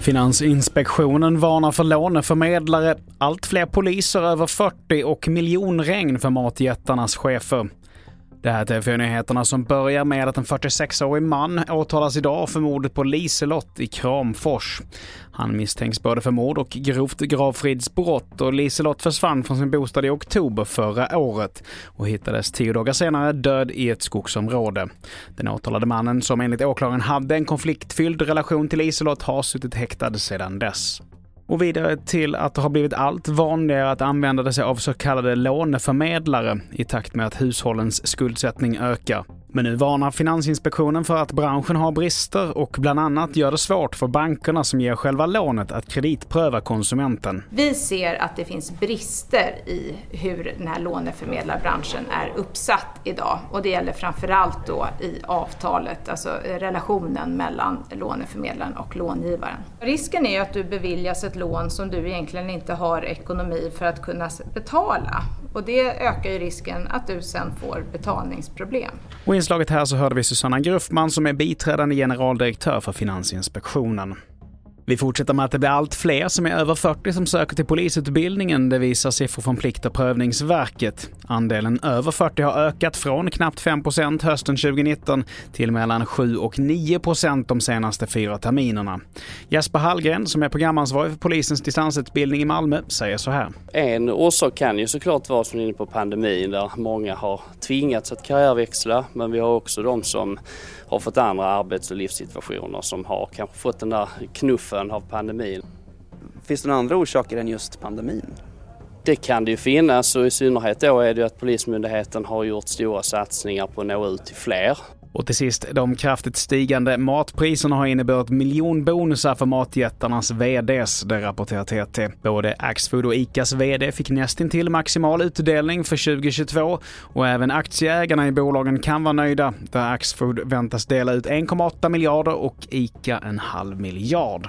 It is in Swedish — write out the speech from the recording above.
Finansinspektionen varnar för låneförmedlare, allt fler poliser över 40 och miljonregn för matjättarnas chefer. Det här är TV4-nyheterna som börjar med att en 46-årig man åtalas idag för mordet på Liselott i Kramfors. Han misstänks både för mord och grovt gravfridsbrott och Liselott försvann från sin bostad i oktober förra året och hittades tio dagar senare död i ett skogsområde. Den åtalade mannen, som enligt åklagaren hade en konfliktfylld relation till Liselott, har suttit häktad sedan dess. Och vidare till att det har blivit allt vanligare att använda sig av så kallade låneförmedlare i takt med att hushållens skuldsättning ökar. Men nu varnar Finansinspektionen för att branschen har brister och bland annat gör det svårt för bankerna som ger själva lånet att kreditpröva konsumenten. Vi ser att det finns brister i hur den här låneförmedlarbranschen är uppsatt idag och det gäller framförallt då i avtalet, alltså relationen mellan låneförmedlaren och långivaren. Risken är ju att du beviljas ett lån som du egentligen inte har ekonomi för att kunna betala och det ökar ju risken att du sen får betalningsproblem. Och i inslaget här så hörde vi Susanna Gruffman som är biträdande generaldirektör för Finansinspektionen. Vi fortsätter med att det blir allt fler som är över 40 som söker till polisutbildningen. Det visar siffror från Plikt och prövningsverket. Andelen över 40 har ökat från knappt 5% hösten 2019 till mellan 7 och 9% de senaste fyra terminerna. Jesper Hallgren, som är programansvarig för polisens distansutbildning i Malmö, säger så här. En orsak kan ju såklart vara som inne på pandemin där många har tvingats att karriärväxla men vi har också de som har fått andra arbets och livssituationer som har kanske fått den där knuffen av pandemin. Finns det några andra orsaker än just pandemin? Det kan det ju finnas och i synnerhet då är det ju att Polismyndigheten har gjort stora satsningar på att nå ut till fler. Och till sist, de kraftigt stigande matpriserna har inneburit miljonbonusar för matjättarnas VDs, det rapporterar TT. Både Axfood och ICAs VD fick nästintill maximal utdelning för 2022 och även aktieägarna i bolagen kan vara nöjda, där Axfood väntas dela ut 1,8 miljarder och ICA en halv miljard.